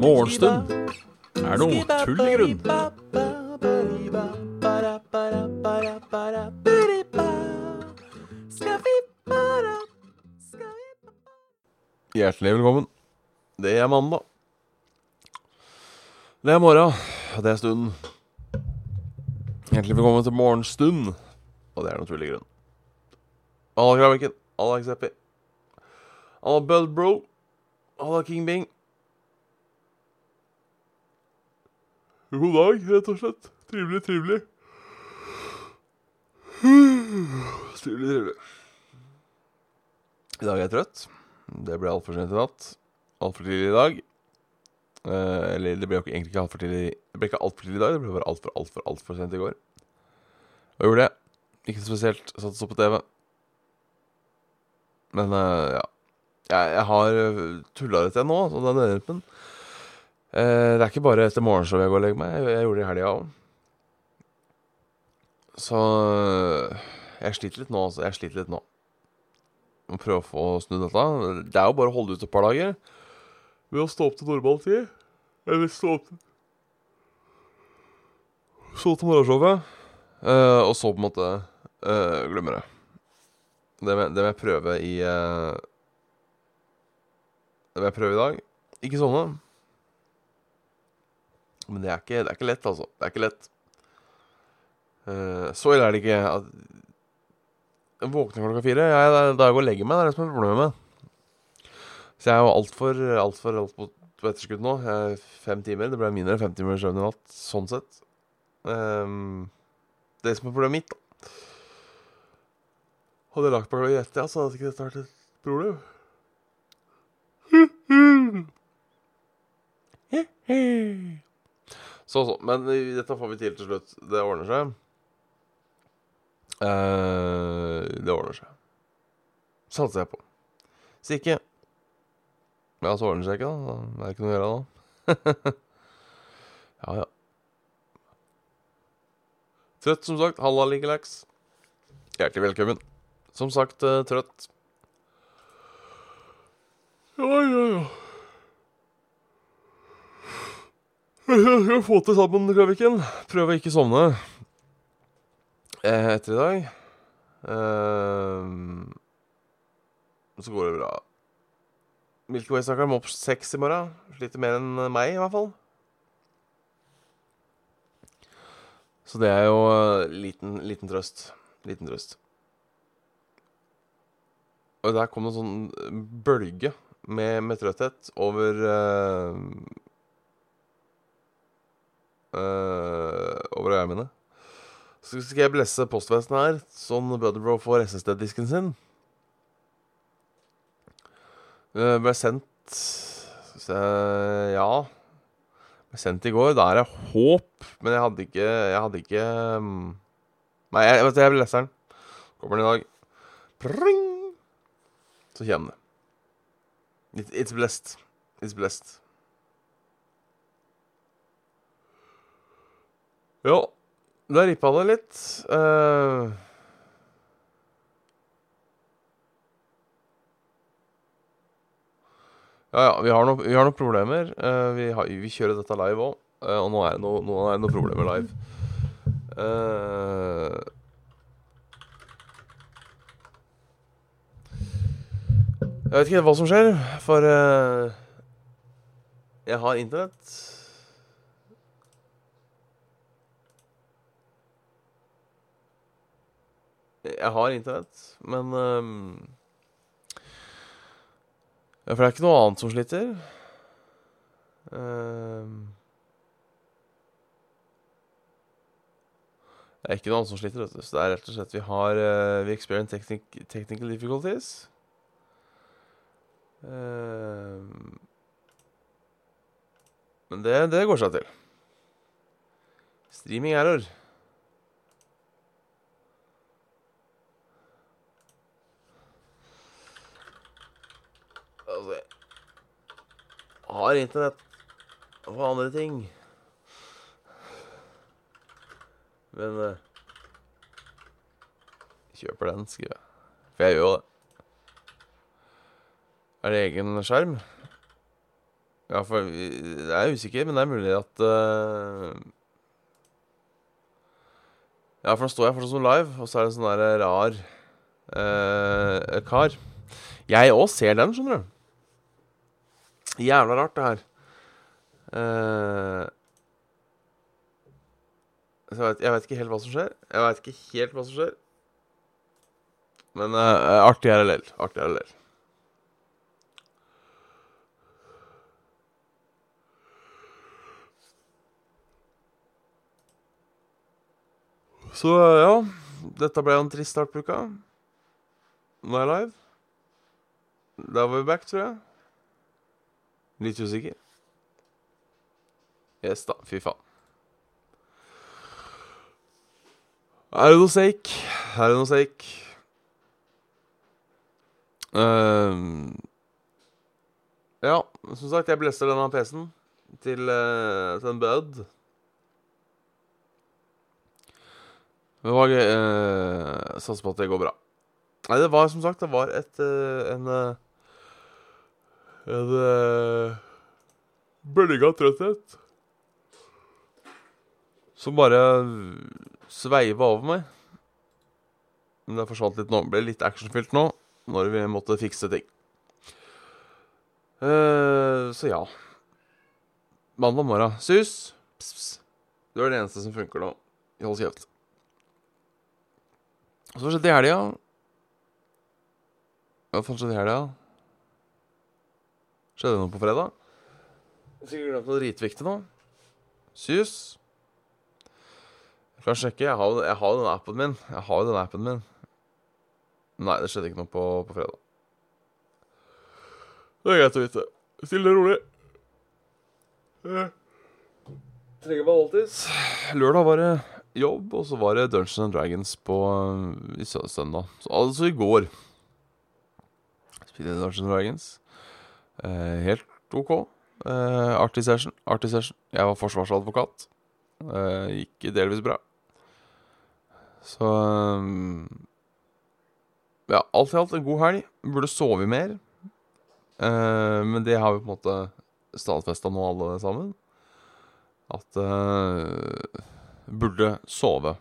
Morgenstund er noe tull i grunn. Hjertelig velkommen. Det er mandag. Det er morgen, det er stunden. Hjertelig velkommen til morgenstund, og det er tull grunn. Alla Kraviken, alla Xeppi, alla Bud Bro, alla King Bing. God dag, rett og slett. Trivelig, trivelig. Trivelig, trivelig. I dag er jeg trøtt. Det ble altfor sent i natt. Altfor tidlig i dag. Eh, eller det ble jo egentlig ikke altfor tidlig Det ble ikke altfor tidlig i dag, det ble bare altfor, altfor, altfor sent i går. Hva gjorde jeg? Ikke spesielt. Satt og så på TV. Men uh, ja. Jeg, jeg har tulla litt igjen nå, så det er nødhjelpen. Eh, det er ikke bare etter morgenshowet jeg går og legger meg. Jeg, jeg gjorde det i helga òg. Så jeg sliter litt nå, altså. Jeg sliter litt nå. Må prøve å få snudd dette. Det er jo bare å holde ut et par dager. Ved å stå opp til normal tid. Eller stå opp til Stå til morgenshowet. Uh, og så på en måte uh, glemmer det. Det må, det må jeg prøve i uh, Det må jeg prøve i dag. Ikke sånne. Men det er ikke, det er ikke lett, altså. Det er ikke lett. Uh, så ille er det ikke. At jeg våkner klokka fire. Jeg, da jeg går og legger meg, det er det som er problemet. med. Så jeg er jo altfor alt for, alt på, på etterskudd nå. Jeg er fem timer. Det ble mindre enn fem timer søvn i natt, sånn sett. Um, det som er problemet mitt, da Hadde jeg lagt meg klokka ett, ja, så hadde ikke dette vært et problem. Så, så. Men dette får vi til til slutt. Det ordner seg. Uh, det ordner seg. Satser jeg på. Hvis ikke Ja, så ordner det seg ikke, da. Det er ikke noe å gjøre da. ja, ja. Trøtt, som sagt. Halla, likelaks. Hjertelig velkommen. Som sagt, eh, trøtt. Ja, ja, ja. Jeg skal få til sammen, Kraviken. Prøve å ikke sovne eh, etter i dag. Eh, så går det bra. Milky Way-snakkeren må opp seks i morgen. Sliter mer enn meg, i hvert fall. Så det er jo eh, liten, liten trøst. Liten trøst. Og der kom det en sånn bølge med, med trøtthet over uh, uh, Over øynene mine. Så skal jeg blesse postvesenet her, sånn Butterbrow får SSD-disken sin. Uh, ble sendt Skal vi se Ja. Ble sendt i går. Da er det håp, men jeg hadde ikke Jeg hadde ikke um, Nei, jeg, vet jeg leser den. Kommer den i dag. Pring! Så kommer det. It, it's blessed. It's blessed. Ja, da rippa det litt. Uh... ja, ja, vi har noen vi har noen problemer. Uh, vi, har, vi kjører dette live òg, og er det noe- nå er det noen problemer live. Eh, jeg vet ikke hva som skjer, for uh, jeg har internett. Jeg har internett, men um, Ja, for det er ikke noe annet som sliter. Um, det er ikke noe annet som sliter, vet du. Så det er rett og slett Vi har uh, We experience technic technical difficulties. Ehm, men det, det går seg til. Streaming error. Altså, jeg har internett og andre ting. Men uh, Kjøper den, skriver jeg. For jeg gjør jo det. Er det egen skjerm? Ja, for Jeg er usikker, men det er mulig at uh... Ja, for nå står jeg fortsatt som live, og så er det en sånn der rar uh, kar. Jeg òg ser den, skjønner du. Jævla rart, det her. Uh, jeg, vet, jeg vet ikke helt hva som skjer. Jeg vet ikke helt hva som skjer. Men artig RLL. Artig RLL. Så ja, dette ble jo en trist start på uka. Nå er jeg live. Da var vi back, tror jeg. Litt usikker. Yes da, fy faen. Er det noe seik? Er det noe seik? Uh, ja, som sagt, jeg blester denne PC-en til, uh, til en bud. Det var gøy. Satser på at det går bra. Nei, det var som sagt Det var et uh, en uh, En uh, bølge av trøtthet som bare sveiva over meg. Men det forsvant litt nå. Ble litt actionfylt nå når vi måtte fikse ting. Uh, så ja. Mandag morgen. Sus. Pss, pss. Det er det eneste som funker nå. Hold kjeft. Så hva skjedde i helga? Hva faen skjedde i helga? Skjedde det noe på fredag? Jeg har sikkert glemt noe dritviktig nå. Sus. Jeg kan sjekke. Jeg har, jeg har den appen min. Jeg har jo den appen min. Nei, det skjedde ikke noe på, på fredag. Det er greit å vite. Stille og rolig. Trenger meg alltids. Lørdag var det jobb, og så var det Dungeons and Dragons på i søndag. Så, altså i går. Spilte Dungeons and Dragons. Eh, helt OK. Eh, artig session. Artig session. Jeg var forsvarsadvokat. Eh, gikk delvis bra. Så Ja, alt i alt en god helg. Burde sove mer. Eh, men det har vi på en måte stadfesta nå, alle sammen. At uh, burde sove.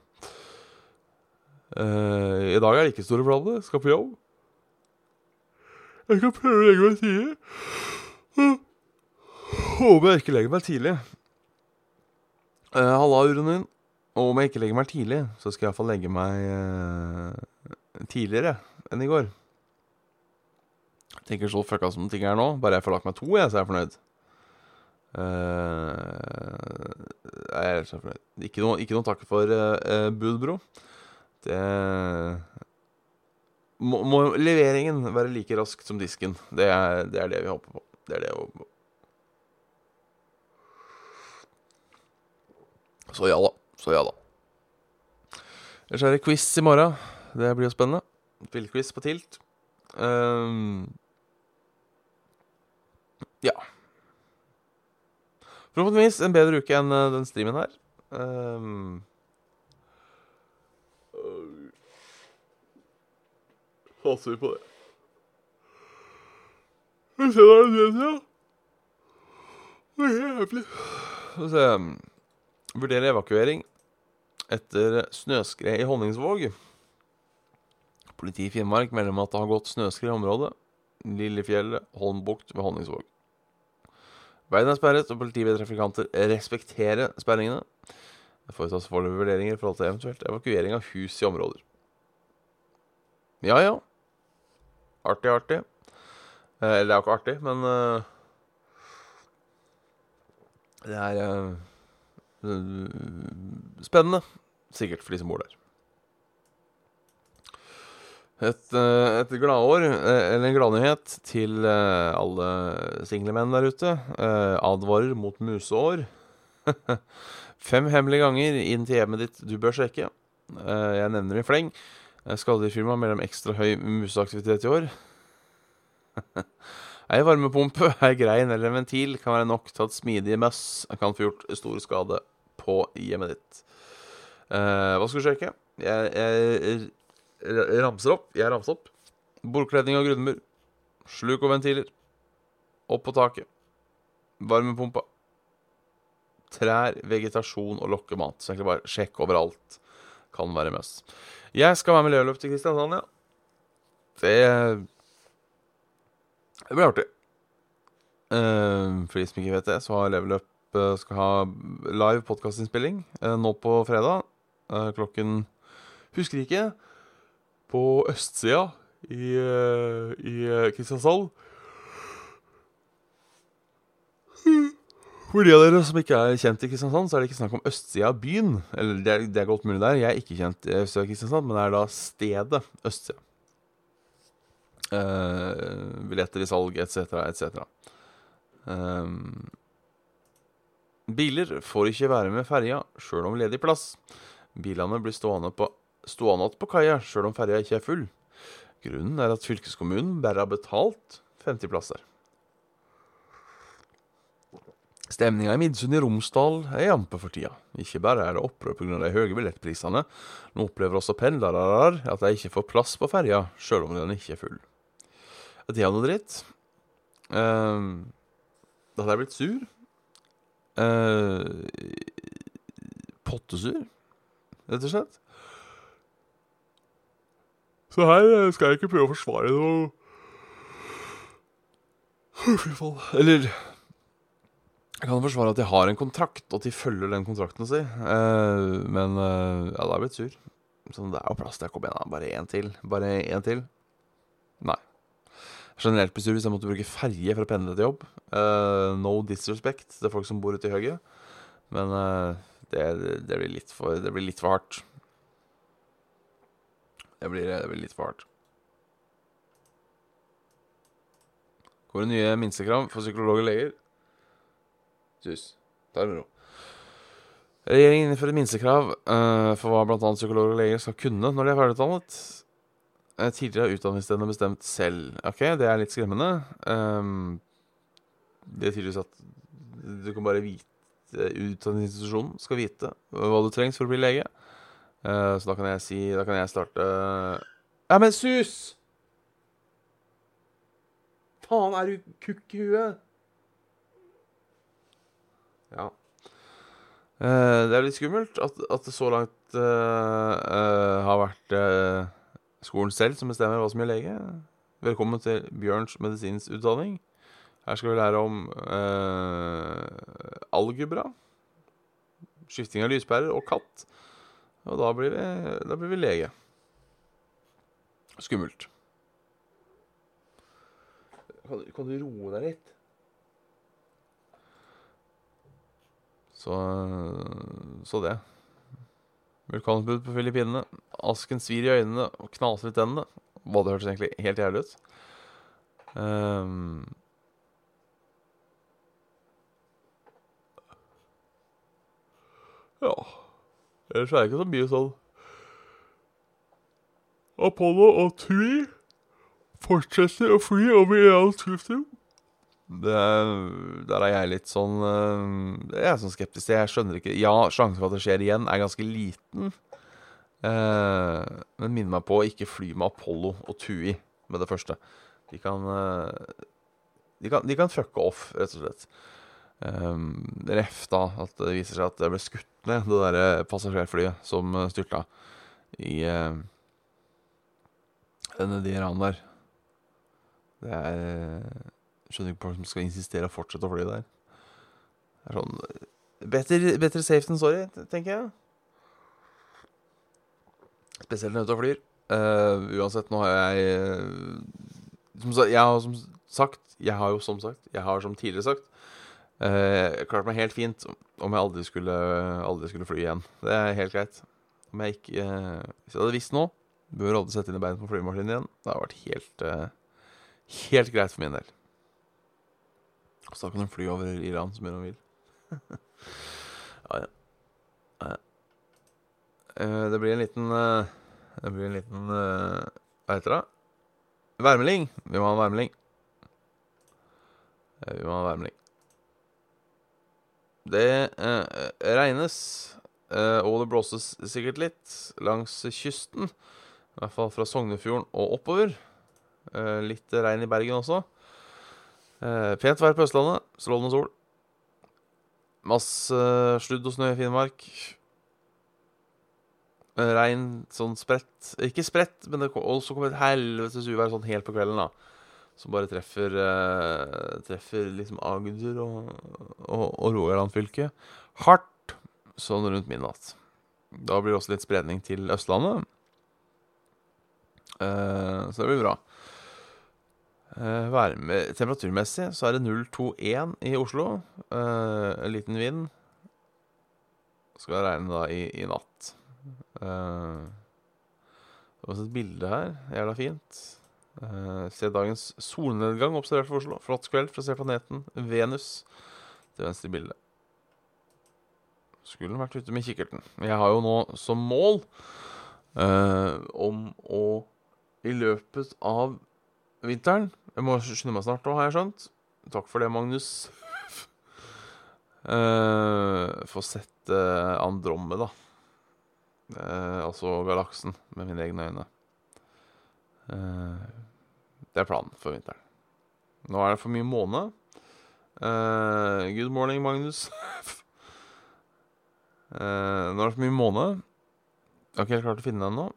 Uh, I dag er det ikke store planer. Skal på jobb. Jeg skal prøve å legge meg tidlig. Håper jeg ikke legger meg tidlig. Halla, uroen din. Og om jeg ikke legger meg tidlig, så skal jeg iallfall legge meg tidligere enn i går. Jeg tenker så fucka som ting er nå. Bare jeg får lagt meg to, jeg, så er jeg fornøyd. Uh, jeg er helt fornøyd. Ikke noe, ikke noe takk for uh, bud, bro. Det må, må, leveringen være like rask som disken. Det er, det er det vi håper på. Det er det jeg håper på. Så ja da. Så ja da. Ellers er det quiz i morgen. Det blir jo spennende. Spillquiz på Tilt. Um, ja. Forhåpentligvis en bedre uke enn den streamen her. Um, Satser vi på det. Vi ser da det ja. Det er jævlig. Skal vi se Vurdere evakuering etter snøskred i Honningsvåg. Politiet i Finnmark melder om at det har gått snøskred i området. Lillefjellet, Holmbukt ved Honningsvåg. Veien er sperret, og politiet ber trafikanter respektere sperringene. Det foretas foreløpige vurderinger i forhold til eventuelt evakuering av hus i områder. Ja, ja. Artig, artig. Eh, eller det er jo ikke artig, men uh, Det er uh, spennende. Sikkert for de som bor der. Et, et gladår, eller en gladnyhet til alle single menn der ute. Advarer mot museår. Fem hemmelige ganger inn til hjemmet ditt du bør sjekke. Jeg nevner i fleng. Skadedyrfirma melder om ekstra høy museaktivitet i år. Ei varmepumpe, ei grein eller en ventil kan være nok til at smidige møss kan få gjort stor skade på hjemmet ditt. hva skal du sjekke? Jeg, jeg ramser opp. Jeg ramser opp. Bordkledning og grunnmur. Sluk og ventiler. Opp på taket. Varmepumpa. Trær, vegetasjon og lokkemat. Så egentlig bare sjekk overalt. Kan være mest. Jeg skal være med miljøløp til Kristiansand, ja. Det Det blir artig. Uh, for de som ikke vet det, så har Level Up uh, skal ha live podkastinnspilling uh, nå på fredag klokken Husker ikke. På østsida i, i Kristiansand. For de av dere som ikke er kjent i Kristiansand, så er det ikke snakk om østsida av byen. Eller det er, det er godt mulig der. Jeg er ikke kjent i østsida av Kristiansand, men det er da stedet østsida. Uh, billetter i salg etc., etc. Biler får ikke være med ferja sjøl om ledig plass. Bilene blir stående på stående igjen på kaia sjøl om ferja ikke er full. Grunnen er at fylkeskommunen bare har betalt 50 plasser. Stemninga i Midsund i Romsdal er jampe for tida. Ikke bare er det opprør pga. de høye billettprisene, nå opplever også pendlere at de ikke får plass på ferja sjøl om den ikke er full. Det er noe dritt. Uh, da hadde jeg blitt sur. Uh, pottesur, rett og slett. Så her skal jeg ikke prøve å forsvare noe Fy faen. Eller jeg kan forsvare at de har en kontrakt, og at de følger den kontrakten sin. Uh, men uh, ja, da er jeg blitt sur. Så det er jo plass til å komme igjen. Bare én til. Bare én til. Nei generelt blir sur hvis jeg måtte bruke ferje for å pendle til jobb. Uh, no disrespect til folk som bor ute i høyre. Men det, det, blir for, det blir litt for hardt. Det blir, det blir litt for hardt. Går det nye minstekrav for psykologer og leger? Sus. Ta det med ro. Regjeringen innfører minstekrav uh, for hva bl.a. psykologer og leger skal kunne når de er ferdigutdannet. Uh, tidligere utdanningsstedene bestemt selv. Ok, det er litt skremmende. Um, det er tydeligvis at du kan bare vite Utdanningsinstitusjonen skal vite hva du trengs for å bli lege. Uh, så da kan jeg si Da kan jeg starte Ja, men sus! Faen, er du kukk i huet? Ja. Uh, det er litt skummelt at, at det så langt uh, har vært skolen selv som bestemmer hva som gjør lege. Velkommen til Bjørns medisinsutdanning. Her skal vi lære om algebra, skifting av lyspærer og katt. Og da blir vi, da blir vi lege. Skummelt. Kan, kan, du roe deg litt? Så, så det. Vulkanutbrudd på Filippinene. Asken svir i øynene og knaser i tennene. Hva det hørtes egentlig helt jævlig ut. Um, ja Ellers er det ikke så mye sånn Apollo og Tui fortsetter å fly over Irans luftrom. Der er jeg litt sånn uh, Jeg er sånn skeptisk. Jeg skjønner ikke Ja, sjansen for at det skjer igjen, er ganske liten. Eh, men minn meg på å ikke fly med Apollo og Tui med det første. De kan, uh, de kan, de kan fucke off, rett og slett. Um, Ref da at det viser seg at det ble skutt ned, det derre passasjerflyet som styrta i uh, de ranene der. Det er Skjønner ikke hvorfor som skal insistere og fortsette å fly der. Det er sånn Better, better safe than sorry, tenker jeg. Spesielt når jeg er ute og flyr. Uh, uansett, nå har jeg som, Jeg har som sagt Jeg har jo som sagt Jeg har som tidligere sagt uh, klarte meg helt fint om jeg aldri skulle, aldri skulle fly igjen. Det er helt greit. Om jeg ikke Hvis jeg hadde visst nå Bør aldri sette inn i beinet på flymaskinen igjen. Det hadde vært helt Helt greit for min del. Så da kan de fly over Iran så mye de vil. ja, ja. Uh, det blir en liten uh, Det blir en liten uh, Hva heter det? Værmelding. Vi må ha en værmelding. vi må ha en værmelding. Det regnes, og det blåses sikkert litt langs kysten. I hvert fall fra Sognefjorden og oppover. Eh, litt regn i Bergen også. Eh, pent vær på Østlandet. Strålende sol. Masse sludd og snø i Finnmark. Eh, Regn sånn spredt Ikke spredt, men det også kommer et helvetes uvær sånn helt på kvelden, da. Som bare treffer eh, Treffer liksom Agder og, og, og Rogaland fylke hardt sånn rundt midnatt. Da blir det også litt spredning til Østlandet. Eh, så det blir bra. Eh, med, temperaturmessig så er det 021 i Oslo. Eh, en liten vind. Skal regne da i, i natt. Eh, det var også et bilde her. Jævla fint. Uh, se dagens solnedgang observert for Oslo. Flott kveld for å se planeten Venus til venstre i bildet. Skulle vært ute med kikkerten. Jeg har jo nå som mål eh, om å i løpet av vinteren Jeg må skynde meg snart nå, har jeg skjønt. Takk for det, Magnus. Eh, få sett uh, Andromeda. Eh, altså galaksen, med mine egne øyne. Eh, det er planen for vinteren. Nå er det for mye måne. Uh, good morning, Magnus. uh, nå er det for mye måne. Jeg har ikke helt klart å finne den ennå.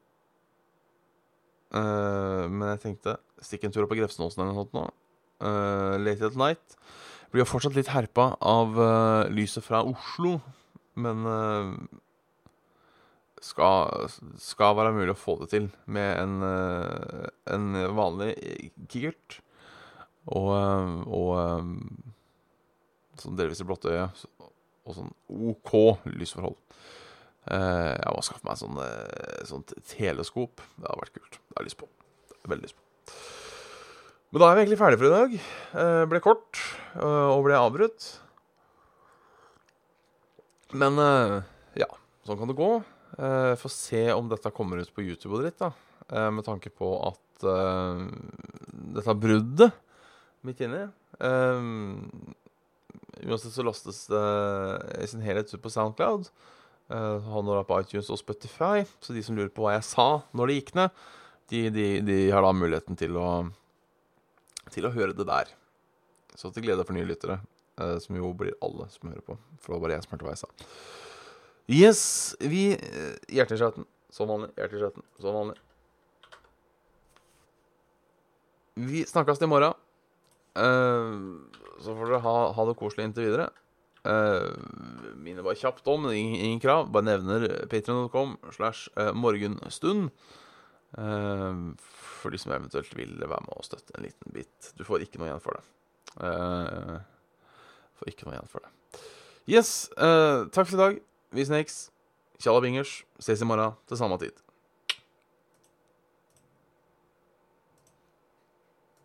Uh, men jeg tenkte stikk en tur opp på Grefsenåsen eller noe sånt nå. Uh, Late at night. Blir jo fortsatt litt herpa av lyset fra Oslo, men skal, skal være mulig å få det til med en, eh, en vanlig kikkert. Og, eh, og eh, sånn delvis i blått øye. Og sånn OK lysforhold. Eh, jeg må skaffe meg sånn, eh, sånt teleskop. Det hadde vært kult. Det har jeg lyst på. Veldig lyst på. Men da er vi egentlig ferdige for i dag. Eh, ble kort eh, og ble avbrutt. Men eh, ja, sånn kan det gå. Eh, Få se om dette kommer ut på YouTube og dritt, da. Uh, med tanke på at uh, dette bruddet midt inni Uansett så lastes det i sin helhet ut på Soundcloud. Uh, han når det er på iTunes og Spotify. Så de som lurer på hva jeg sa når det gikk ned, de, de, de har da muligheten til å til å høre det der. Så til glede for nye lyttere, som jo blir alle som hører på. For det var bare jeg som hørte hva jeg sa. Yes, vi Hjerteskjøten, Hjertelig i. Som vanlig. Hjerteskjøten, i. Som vanlig. Vi snakkes i morgen. Uh, så får dere ha, ha det koselig inntil videre. Uh, minner bare kjapt om, ingen, ingen krav. Bare nevner patreon.com slash eh, morgenstund. Uh, for de som eventuelt vil være med og støtte en liten bit. Du får ikke noe igjen for det. Uh, får ikke noe igjen for det. Yes, eh, takk for i dag. Vi snakkes. Tjallabingers. Ses i morgen til samme tid.